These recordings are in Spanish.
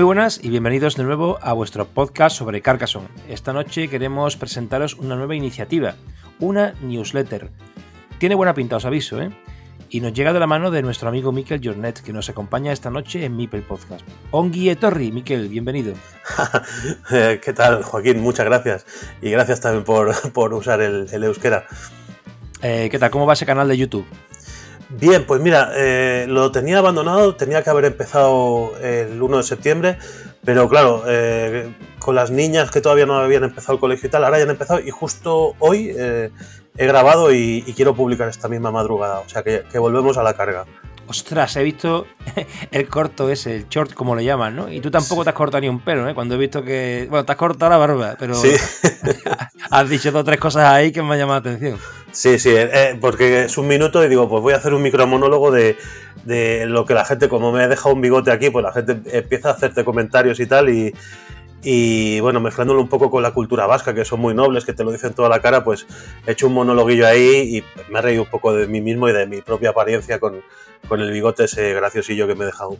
Muy buenas y bienvenidos de nuevo a vuestro podcast sobre Carcassonne. Esta noche queremos presentaros una nueva iniciativa, una newsletter. Tiene buena pinta, os aviso, ¿eh? Y nos llega de la mano de nuestro amigo Miquel Jornet, que nos acompaña esta noche en Mipel Podcast. Ongi Torri, Miquel, bienvenido. ¿Qué tal, Joaquín? Muchas gracias. Y gracias también por, por usar el, el euskera. Eh, ¿Qué tal? ¿Cómo va ese canal de YouTube? Bien, pues mira, eh, lo tenía abandonado, tenía que haber empezado el 1 de septiembre, pero claro, eh, con las niñas que todavía no habían empezado el colegio y tal, ahora ya han empezado y justo hoy eh, he grabado y, y, quiero publicar esta misma madrugada, o sea que, que volvemos a la carga. Ostras, he visto el corto ese, el short, como le llaman, ¿no? Y tú tampoco te has cortado ni un pelo, ¿eh? Cuando he visto que. Bueno, te has cortado la barba, pero. Sí. has dicho dos o tres cosas ahí que me han llamado la atención. Sí, sí, eh, porque es un minuto y digo, pues voy a hacer un micromonólogo de, de lo que la gente, como me he dejado un bigote aquí, pues la gente empieza a hacerte comentarios y tal, y, y bueno, mezclándolo un poco con la cultura vasca, que son muy nobles, que te lo dicen toda la cara, pues he hecho un monologuillo ahí y me he reído un poco de mí mismo y de mi propia apariencia con, con el bigote ese graciosillo que me he dejado.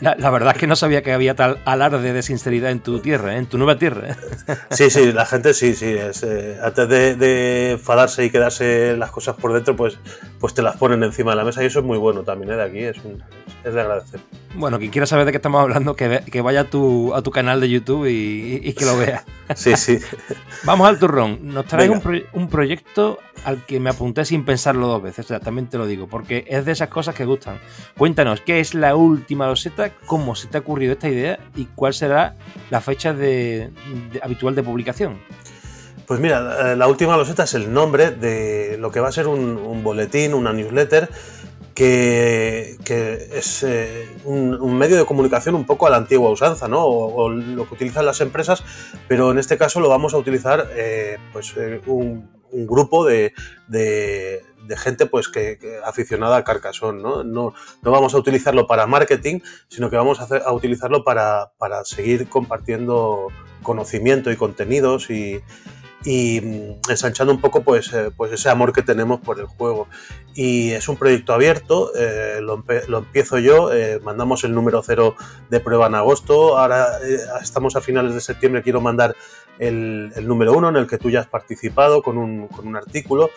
La, la, verdad es que no sabía que había tal alarde de sinceridad en tu tierra, ¿eh? en tu nueva tierra. ¿eh? Sí, sí, la gente sí, sí. Es, eh, antes de, de, enfadarse y quedarse las cosas por dentro, pues, pues te las ponen encima de la mesa y eso es muy bueno también, ¿eh? De aquí es, un, es de agradecer. Bueno, quien quiera saber de qué estamos hablando, que, ve, que vaya a tu, a tu canal de YouTube y, y, que lo vea. Sí, sí. Vamos al turrón. Nos traes un, pro, un, proyecto al que me apunté sin pensarlo dos veces, o sea, también te lo digo, porque es de esas cosas que gustan. Cuéntanos, ¿qué es la última loseta? ¿Cómo se te ha ocurrido esta idea? ¿Y cuál será la fecha de, de, habitual de publicación? Pues mira, la última loseta es el nombre de lo que va a ser un, un boletín, una newsletter que, que es eh, un, un, medio de comunicación un poco a la antigua usanza, ¿no? O, o, lo que utilizan las empresas, pero en este caso lo vamos a utilizar eh, pues, eh, un, un, grupo de, de, de gente pues, que, que, aficionada a Carcassonne, ¿no? ¿no? No vamos a utilizarlo para marketing, sino que vamos a, hacer, a utilizarlo para, para seguir compartiendo conocimiento y contenidos y, y mm, ensanchando un poco pues, eh, pues ese amor que tenemos por el juego. Y es un proyecto abierto, eh, lo, lo, empiezo yo, eh, mandamos el número cero de prueba en agosto, ahora estamos a finales de septiembre, quiero mandar el, el, número uno en el que tú ya has participado con un, con un artículo.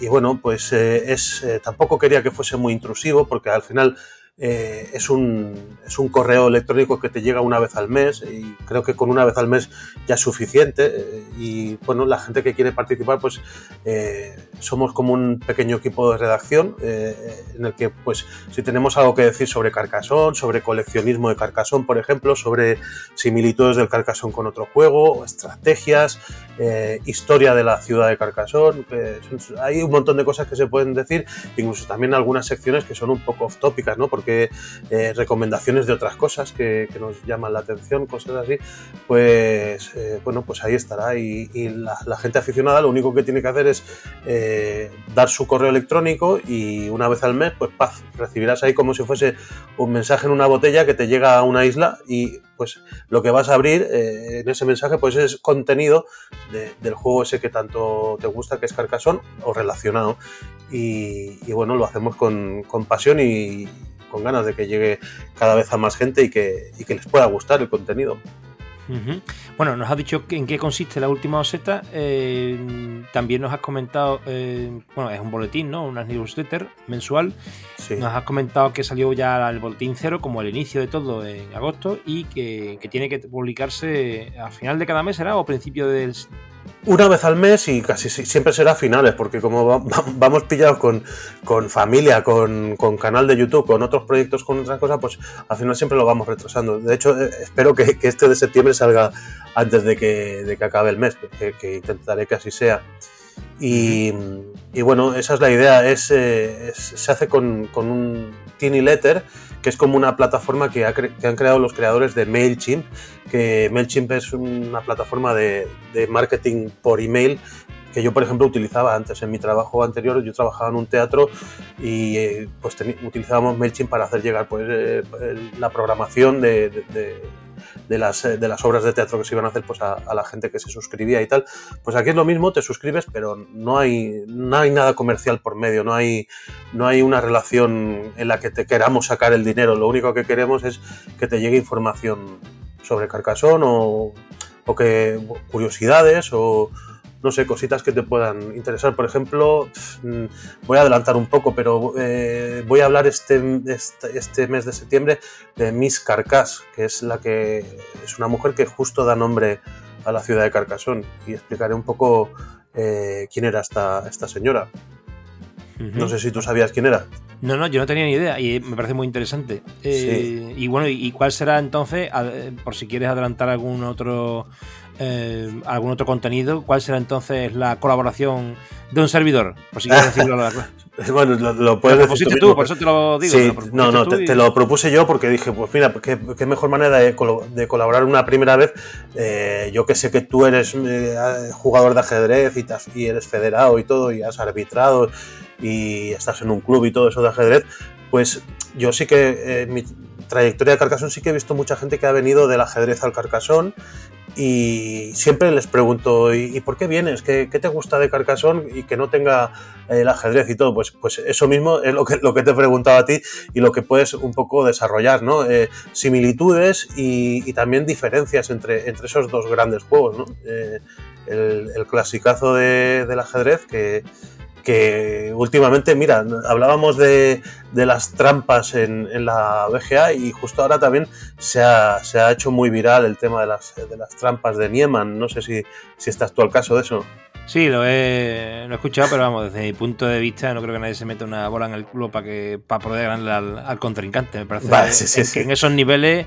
Y bueno, pues es, tampoco quería que fuese muy intrusivo porque al final eh, es, un, es, un, correo electrónico que te llega una vez al mes y creo que con una vez al mes ya es suficiente eh, y bueno, la gente que quiere participar pues eh, somos como un pequeño equipo de redacción eh, en el que pues si tenemos algo que decir sobre Carcassonne, sobre coleccionismo de Carcassonne por ejemplo, sobre similitudes del Carcassonne con otro juego, estrategias, historia de la ciudad de Carcassonne, hay un montón de cosas que se pueden decir, incluso también algunas secciones que son un poco off tópicas, ¿no? Porque eh, recomendaciones de otras cosas que, nos llaman la atención, cosas así, pues eh, bueno, pues ahí estará. Y, la, gente aficionada lo único que tiene que hacer es eh, dar su correo electrónico y una vez al mes, pues recibirás ahí como si fuese un mensaje en una botella que te llega a una isla y pues lo que vas a abrir en ese mensaje pues es contenido de, del juego ese que tanto te gusta, que es Carcassonne, o relacionado. Y, bueno, lo hacemos con pasión y, con ganas de que llegue cada vez a más gente y que, y que les pueda gustar el contenido. Bueno, nos has dicho en qué consiste la última oseta. Eh, también nos has comentado, eh, bueno, es un boletín, ¿no? Una newsletter mensual. Nos has comentado que salió ya el boletín cero, como el inicio de todo en agosto, y que, que tiene que publicarse a final de cada mes, ¿será? O principio del, una vez al mes y casi siempre será finales, porque como vamos pillados con, familia, con, canal de YouTube, con otros proyectos, con otras cosas, pues al final siempre lo vamos retrasando. De hecho, eh, espero que, que este de septiembre salga antes de que, de que acabe el mes, que, intentaré que así sea. Y, y, bueno, esa es la idea, es, eh, se hace con, con un Tiny Letter que es como una plataforma que, han creado los creadores de MailChimp, que MailChimp es una plataforma de, marketing por email que yo, por ejemplo, utilizaba antes en mi trabajo anterior. Yo trabajaba en un teatro y eh, pues utilizábamos MailChimp para hacer llegar pues, eh, la programación de, de las, eh, de las obras de teatro que se iban a hacer pues, a, la gente que se suscribía y tal. Pues aquí es lo mismo, te suscribes, pero no hay, no hay nada comercial por medio, no hay, no hay una relación en la que te queramos sacar el dinero. Lo único que queremos es que te llegue información sobre Carcassonne o, o que curiosidades o, no sé, cositas que te puedan interesar. Por ejemplo, mm, voy a adelantar un poco, pero eh, voy a hablar este, este, este, mes de septiembre de Miss Carcass, que es la que es una mujer que justo da nombre a la ciudad de Carcassonne y explicaré un poco eh, quién era esta, esta señora. No sé si tú sabías quién era. No, no, yo no tenía ni idea y me parece muy interesante. Eh, y bueno, ¿y cuál será entonces, por si quieres adelantar algún otro eh, algún otro contenido, ¿cuál será entonces la colaboración de un servidor? Por si quieres decirlo. bueno, lo, puedes decir tú, por eso te lo digo. Sí, no, no, te, lo propuse yo porque dije, pues mira, qué, qué mejor manera de, colaborar una primera vez. Eh, yo que sé que tú eres eh, jugador de ajedrez y, y eres federado y todo, y has arbitrado y estás en un club y todo eso de ajedrez, pues yo sí que en mi trayectoria de Carcassonne sí que he visto mucha gente que ha venido del ajedrez al Carcassonne y siempre les pregunto, ¿y, por qué vienes? ¿Qué, te gusta de Carcassonne y que no tenga el ajedrez y todo? Pues, pues eso mismo es lo que, lo que te he preguntado a ti y lo que puedes un poco desarrollar, ¿no? Eh, similitudes y, también diferencias entre, entre esos dos grandes juegos, ¿no? Eh, el, clasicazo del ajedrez que que últimamente, mira, hablábamos de, las trampas en, la BGA y justo ahora también se ha, hecho muy viral el tema de las, de las trampas de Nieman. No sé si, si estás tú al caso de eso. Sí, lo he, escuchado, pero vamos, desde mi punto de vista no creo que nadie se meta una bola en el culo para que para poder ganarle al, contrincante. Me parece que en esos niveles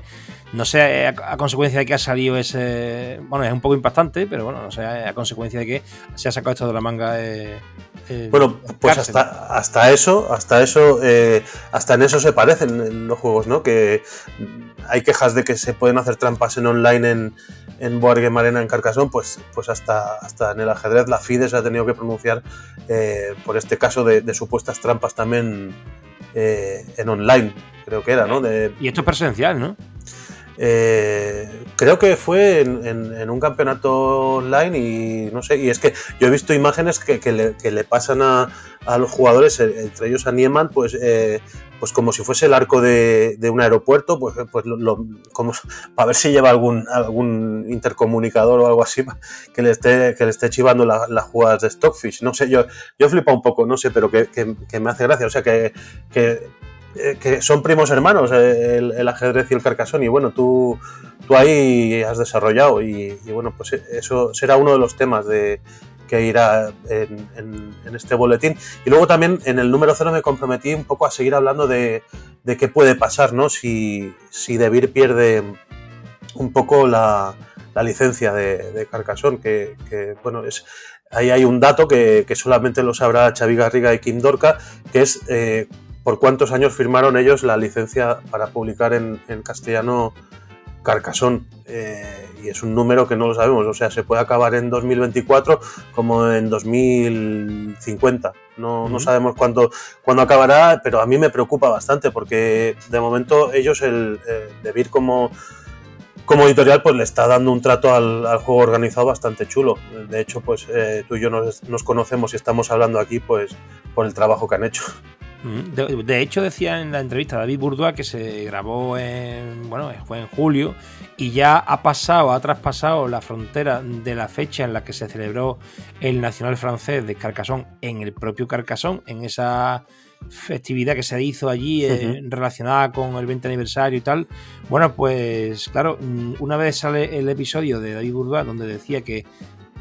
no sé a, consecuencia de que ha salido ese. Bueno, es un poco impactante, pero bueno, no sé a consecuencia de que se ha sacado esto de la manga. Eh, eh, bueno, pues hasta, hasta eso, hasta eso, eh, hasta en eso se parecen los juegos, ¿no? Que hay quejas de que se pueden hacer trampas en online en, en Board Game Arena en Carcassonne, pues, pues hasta, hasta en el ajedrez la FIDE se ha tenido que pronunciar por este caso de, supuestas trampas también en online, creo que era, ¿no? y esto es presencial, ¿no? Eh, creo que fue en, un campeonato online y no sé, y es que yo he visto imágenes que, le, pasan a, los jugadores, eh, entre ellos a Nieman, pues, eh, pues como si fuese el arco de, un aeropuerto, pues, pues como, para ver si lleva algún, algún intercomunicador o algo así que le esté, que le esté chivando las jugadas de Stockfish. No sé, yo, yo flipa un poco, no sé, pero que, me hace gracia. O sea, que eh, que son primos hermanos, eh, el, ajedrez y el carcasón, y bueno, tú, tú ahí has desarrollado, y, bueno, pues eso será uno de los temas de, que irá en, este boletín. Y luego también en el número cero me comprometí un poco a seguir hablando de, de qué puede pasar, ¿no? Si, si Debir pierde un poco la, la licencia de, de Carcassonne, que, que, bueno, es, ahí hay un dato que, que, solamente lo sabrá Xavi Garriga y Kim Dorca, que es eh, por cuántos años firmaron ellos la licencia para publicar en, castellano Carcasón. Eh, y es un número que no lo sabemos, o sea, se puede acabar en 2024 como en 2050. No, no sabemos cuándo, cuándo, acabará, pero a mí me preocupa bastante porque de momento ellos, el, el como, como editorial, pues le está dando un trato al, juego organizado bastante chulo. De hecho, pues eh, tú y yo nos, nos conocemos y estamos hablando aquí pues por el trabajo que han hecho. De, hecho, decía en la entrevista David Bourdois que se grabó en, bueno, fue en julio y ya ha pasado, ha traspasado la frontera de la fecha en la que se celebró el Nacional Francés de Carcassonne en el propio Carcassonne, en esa festividad que se hizo allí eh, relacionada con el 20 aniversario y tal. Bueno, pues claro, mm, una vez sale el episodio de David Bourdois donde decía que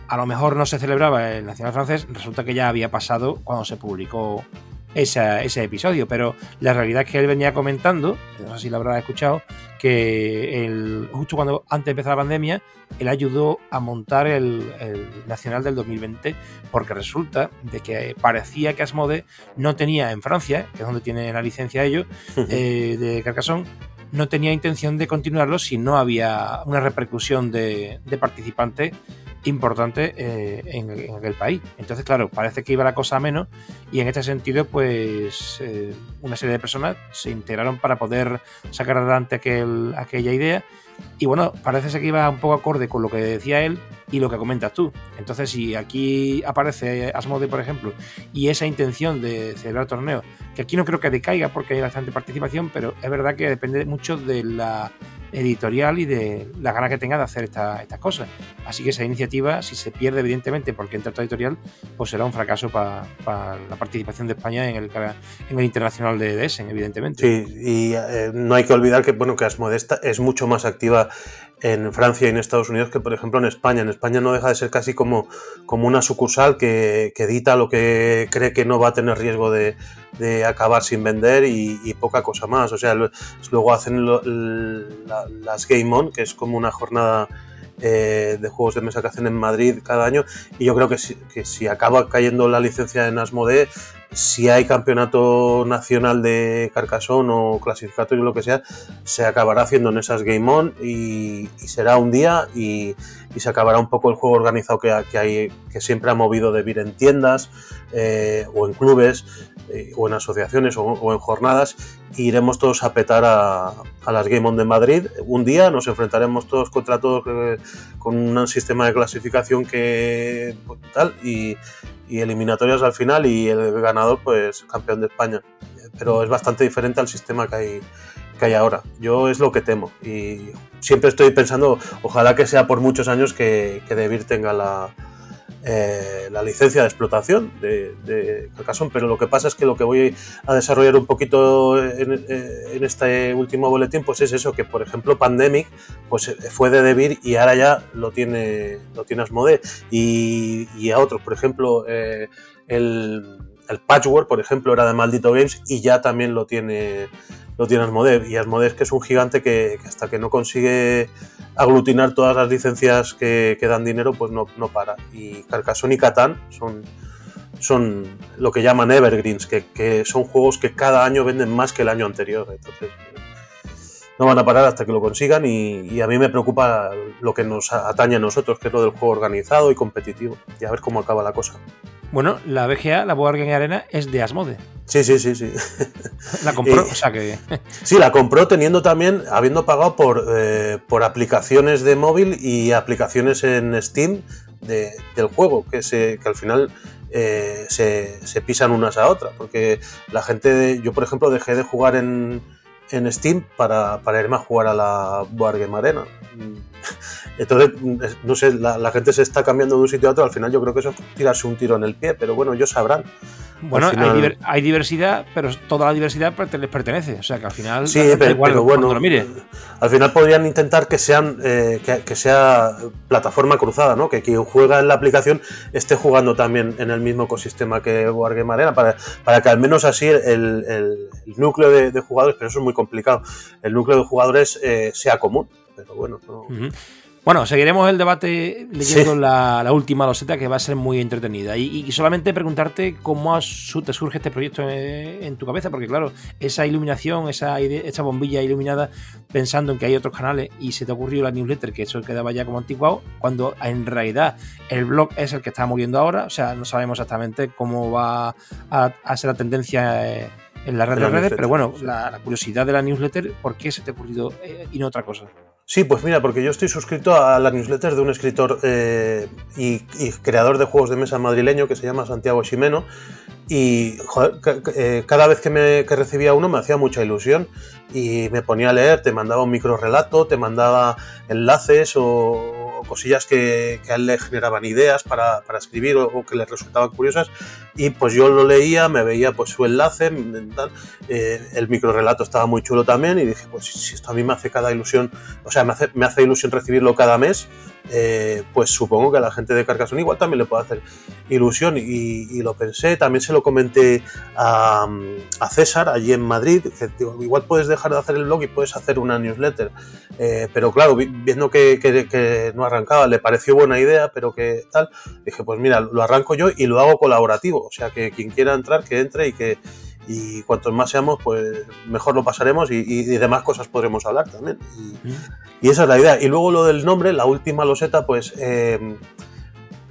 a lo mejor no se celebraba el Nacional Francés, resulta que ya había pasado cuando se publicó ese episodio, pero la realidad es que él venía comentando, no sé si lo habrá escuchado, que el, justo cuando antes de empezar la pandemia, él ayudó a montar el, Nacional del 2020, porque resulta de que parecía que Asmode no tenía en Francia, que es donde tiene la licencia ellos, eh, de Carcassonne, no tenía intención de continuarlo si no había una repercusión de, de participantes importante eh, en, aquel país. Entonces, claro, parece que iba la cosa a menos y en este sentido, pues eh, una serie de personas se integraron para poder sacar adelante aquel, aquella idea y bueno, parece ser que iba un poco acorde con lo que decía él y lo que comentas tú. Entonces, si aquí aparece Asmode, por ejemplo, y esa intención de celebrar torneo, que aquí no creo que decaiga porque hay bastante participación, pero es verdad que depende mucho de la editorial y de la gana que tenga de hacer estas cosas. Así que esa iniciativa, si se pierde evidentemente porque entra otra editorial, pues será un fracaso para la participación de España en el, en el internacional de Essen, evidentemente. Sí, y eh, no hay que olvidar que, bueno, que Asmodesta es mucho más activa en Francia y en Estados Unidos que, por ejemplo, en España. En España no deja de ser casi como, como una sucursal que, edita lo que cree que no va a tener riesgo de, acabar sin vender y, poca cosa más. O sea, luego hacen las Game On, que es como una jornada eh, de juegos de mesa que hacen en Madrid cada año. Y yo creo que si, que si acaba cayendo la licencia en Asmodee, si hay campeonato nacional de Carcassonne o clasificatorio lo que sea, se acabará haciendo en esas Game On y, será un día y, se acabará un poco el juego organizado que, hay, que siempre ha movido de vir en tiendas eh, o en clubes eh, o en asociaciones o, en jornadas iremos todos a petar a, las Game On de Madrid. Un día nos enfrentaremos todos contra todos eh, con un sistema de clasificación que tal y y eliminatorias al final y el ganador pues campeón de España. Pero es bastante diferente al sistema que hay, que hay ahora. Yo es lo que temo y siempre estoy pensando, ojalá que sea por muchos años que, que tenga la, eh, la licencia de explotación de, de, pero lo que pasa es que lo que voy a desarrollar un poquito en, eh, este último boletín, pues es eso, que por ejemplo Pandemic pues eh, fue de Debir y ahora ya lo tiene, lo tiene Asmodee. Y, a otros, por ejemplo el Patchwork, por ejemplo, era de Maldito Games y ya también lo tiene lo tiene Asmodee. Y Asmodee que es un gigante que, hasta que no consigue aglutinar todas las licencias que, dan dinero, pues no, no para. Y Carcassonne y Catán son, son lo que llaman evergreens, que, son juegos que cada año venden más que el año anterior. Entonces, no van a parar hasta que lo consigan y, a mí me preocupa lo que nos atañe a nosotros, que es lo del juego organizado y competitivo. Y a ver cómo acaba la cosa. Bueno, la BGA, la Board Game Arena, es de Asmode. Sí, sí, sí, sí. La compró, o sea que. sí, la compró teniendo también, habiendo pagado por, eh, por aplicaciones de móvil y aplicaciones en Steam del juego, que, se, que al final eh, se, se, pisan unas a otras. Porque la gente, yo por ejemplo, dejé de jugar en, en Steam para, para, irme a jugar a la Board Game Arena. Entonces, no sé, la, gente se está cambiando de un sitio a otro. Al final, yo creo que eso es tirarse un tiro en el pie, pero bueno, ellos sabrán. Bueno, hay, diversidad, pero toda la diversidad les pertenece. O sea que al final. Sí, pero, bueno, mire. al final podrían intentar que sean eh, que, sea plataforma cruzada, ¿no? Que quien juega en la aplicación esté jugando también en el mismo ecosistema que Wargame Arena, para, para que al menos así el, núcleo de, jugadores, pero eso es muy complicado, el núcleo de jugadores eh, sea común. Pero bueno. Bueno, seguiremos el debate leyendo la, última loseta que va a ser muy entretenida. Y, solamente preguntarte cómo te surge este proyecto en, tu cabeza, porque claro, esa iluminación, esa, esa bombilla iluminada pensando en que hay otros canales y se te ocurrió la newsletter, que eso quedaba ya como anticuado, cuando en realidad el blog es el que está muriendo ahora, o sea, no sabemos exactamente cómo va a, ser la tendencia. Eh, en las redes, redes pero bueno, la, curiosidad de la newsletter, ¿por qué se te ha ocurrido eh, y no otra cosa? Sí, pues mira, porque yo estoy suscrito a la newsletter de un escritor eh, y, creador de juegos de mesa madrileño que se llama Santiago Ximeno. Y eh, cada vez que, me, recibía uno me hacía mucha ilusión y me ponía a leer, te mandaba un micro relato, te mandaba enlaces o, cosillas que, a él le generaban ideas para, escribir o, que le resultaban curiosas. Y pues yo lo leía, me veía pues su enlace, eh, el micro relato estaba muy chulo también y dije, pues si esto a mí me hace cada ilusión, o sea, me hace, me hace ilusión recibirlo cada mes, eh, pues supongo que a la gente de Carcassonne igual también le puede hacer ilusión y, lo pensé, también se lo comenté a, César allí en Madrid, que igual puedes dejar de hacer el blog y puedes hacer una newsletter, eh, pero claro, viendo que, que, no arrancaba, le pareció buena idea, pero que tal, dije pues mira, lo arranco yo y lo hago colaborativo, o sea que quien quiera entrar, que entre y que y cuantos más seamos, pues mejor lo pasaremos y, de más cosas podremos hablar también. Y, esa es la idea. Y luego lo del nombre, la última loseta, pues eh,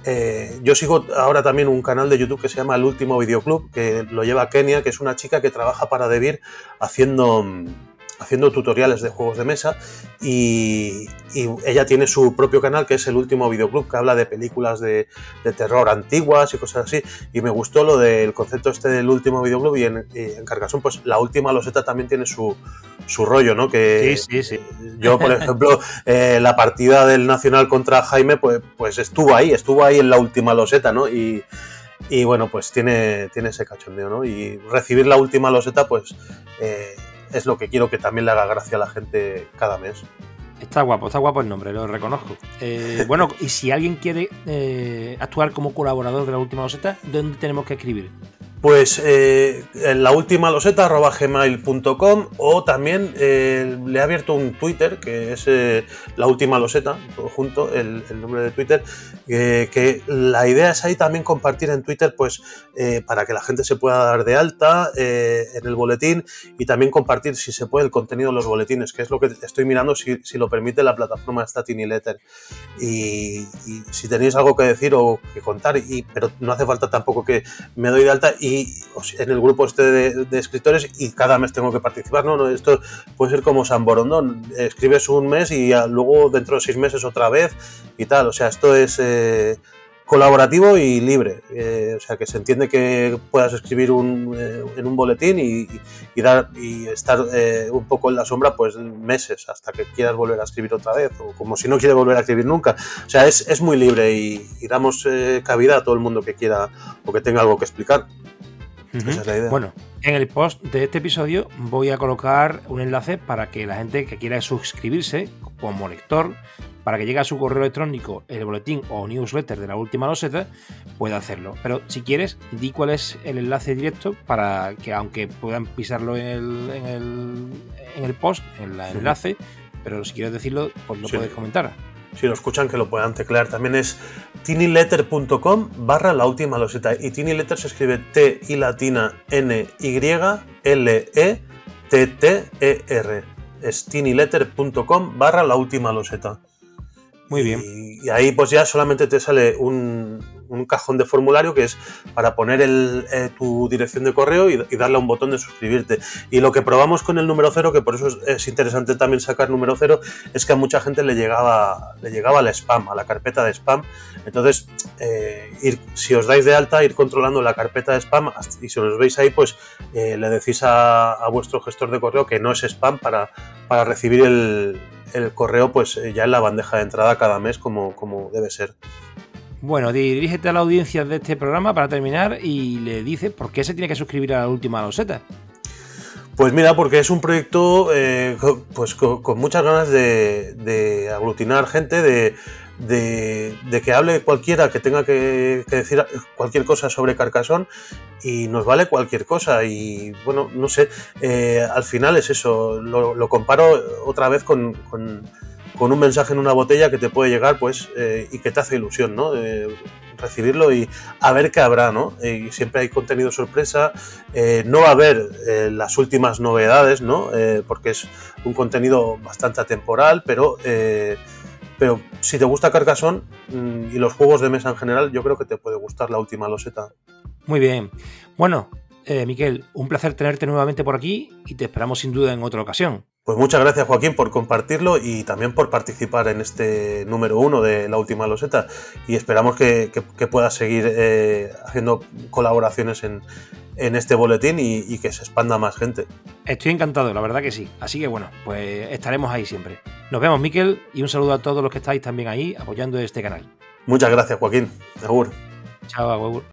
eh, yo sigo ahora también un canal de YouTube que se llama El Último Videoclub, que lo lleva Kenia, que es una chica que trabaja para Debir haciendo haciendo tutoriales de juegos de mesa y, ella tiene su propio canal que es el último videoclub que habla de películas de, terror antiguas y cosas así y me gustó lo del concepto este del último videoclub y en, en Carcassonne pues la última loseta también tiene su, su rollo, ¿no? Que sí, sí, sí. yo por ejemplo eh, la partida del Nacional contra Jaime pues, pues estuvo ahí, estuvo ahí en la última loseta, ¿no? Y, y bueno, pues tiene, tiene ese cachondeo, ¿no? Y recibir la última loseta, pues eh, es lo que quiero que también le haga gracia a la gente cada mes. Está guapo, está guapo el nombre, lo reconozco. Eh, bueno, y si alguien quiere eh, actuar como colaborador de la última loseta, ¿dónde tenemos que escribir? Pues eh, en la última loseta gmail.com o también eh, le he abierto un Twitter que es eh, la última loseta, todo junto, el, nombre de Twitter, que la idea es ahí también compartir en Twitter pues para que la gente se pueda dar de alta en el boletín y también compartir si se puede el contenido de los boletines, que es lo que estoy mirando si, lo permite la plataforma Statini Letter. Y, y, si tenéis algo que decir o que contar, y, pero no hace falta tampoco que me doy de alta y en el grupo este de, escritores y cada mes tengo que participar. No, no, esto puede ser como San Borondón. Escribes un mes y luego dentro de seis meses otra vez y tal. O sea, esto es eh, colaborativo y libre. Eh, o sea, que se entiende que puedas escribir un, eh, en un boletín y, dar, y estar un poco en la sombra pues meses hasta que quieras volver a escribir otra vez o como si no quieres volver a escribir nunca. O sea, es, es muy libre y, y damos cabida a todo el mundo que quiera o que tenga algo que explicar. Bueno, en el post de este episodio voy a colocar un enlace para que la gente que quiera suscribirse como lector, para que llegue a su correo electrónico el boletín o newsletter de la última loseta, pueda hacerlo. Pero si quieres, di cuál es el enlace directo para que, aunque puedan pisarlo en el, en el, en el post, en el enlace, pero si quieres decirlo, pues lo puedes comentar si lo escuchan que lo puedan teclear. También es tinyletter.com barra la última loseta. Y tinyletter se escribe T y latina N Y L E T T E R. Es tinyletter.com barra la última loseta. Muy bien. Y, ahí pues ya solamente te sale un, cajón de formulario que es para poner eh, tu dirección de correo y, darle a un botón de suscribirte. Y lo que probamos con el número cero, que por eso es, interesante también sacar número cero, es que a mucha gente le llegaba, le llegaba el spam, a la carpeta de spam. Entonces, eh, ir, si os dais de alta, ir controlando la carpeta de spam y si os veis ahí, pues eh, le decís a, vuestro gestor de correo que no es spam para, para recibir el el correo pues ya en la bandeja de entrada cada mes como, como debe ser. Bueno, dirígete a la audiencia de este programa para terminar y le dice por qué se tiene que suscribir a la última loseta. Pues mira, porque es un proyecto eh, pues con, muchas ganas de aglutinar gente, de, que hable cualquiera que tenga que, decir cualquier cosa sobre Carcassonne y nos vale cualquier cosa. Y bueno, no sé, eh, al final es eso, lo, comparo otra vez con, un mensaje en una botella que te puede llegar pues eh, y que te hace ilusión, ¿no? recibirlo y a ver qué habrá, ¿no? Y siempre hay contenido sorpresa, eh, no va a haber las últimas novedades, ¿no? porque es un contenido bastante atemporal, pero pero si te gusta Carcassonne mm, y los juegos de mesa en general, yo creo que te puede gustar la última loseta. Muy bien. Bueno, eh, Miquel, un placer tenerte nuevamente por aquí y te esperamos sin duda en otra ocasión. Pues muchas gracias Joaquín por compartirlo y también por participar en este número uno de la última loseta y esperamos que, puedas seguir eh, haciendo colaboraciones en, este boletín y, que se expanda más gente. Estoy encantado, la verdad que sí. Así que bueno, pues estaremos ahí siempre. Nos vemos Miquel y un saludo a todos los que estáis también ahí apoyando este canal. Muchas gracias Joaquín. Agur. Chao, agur.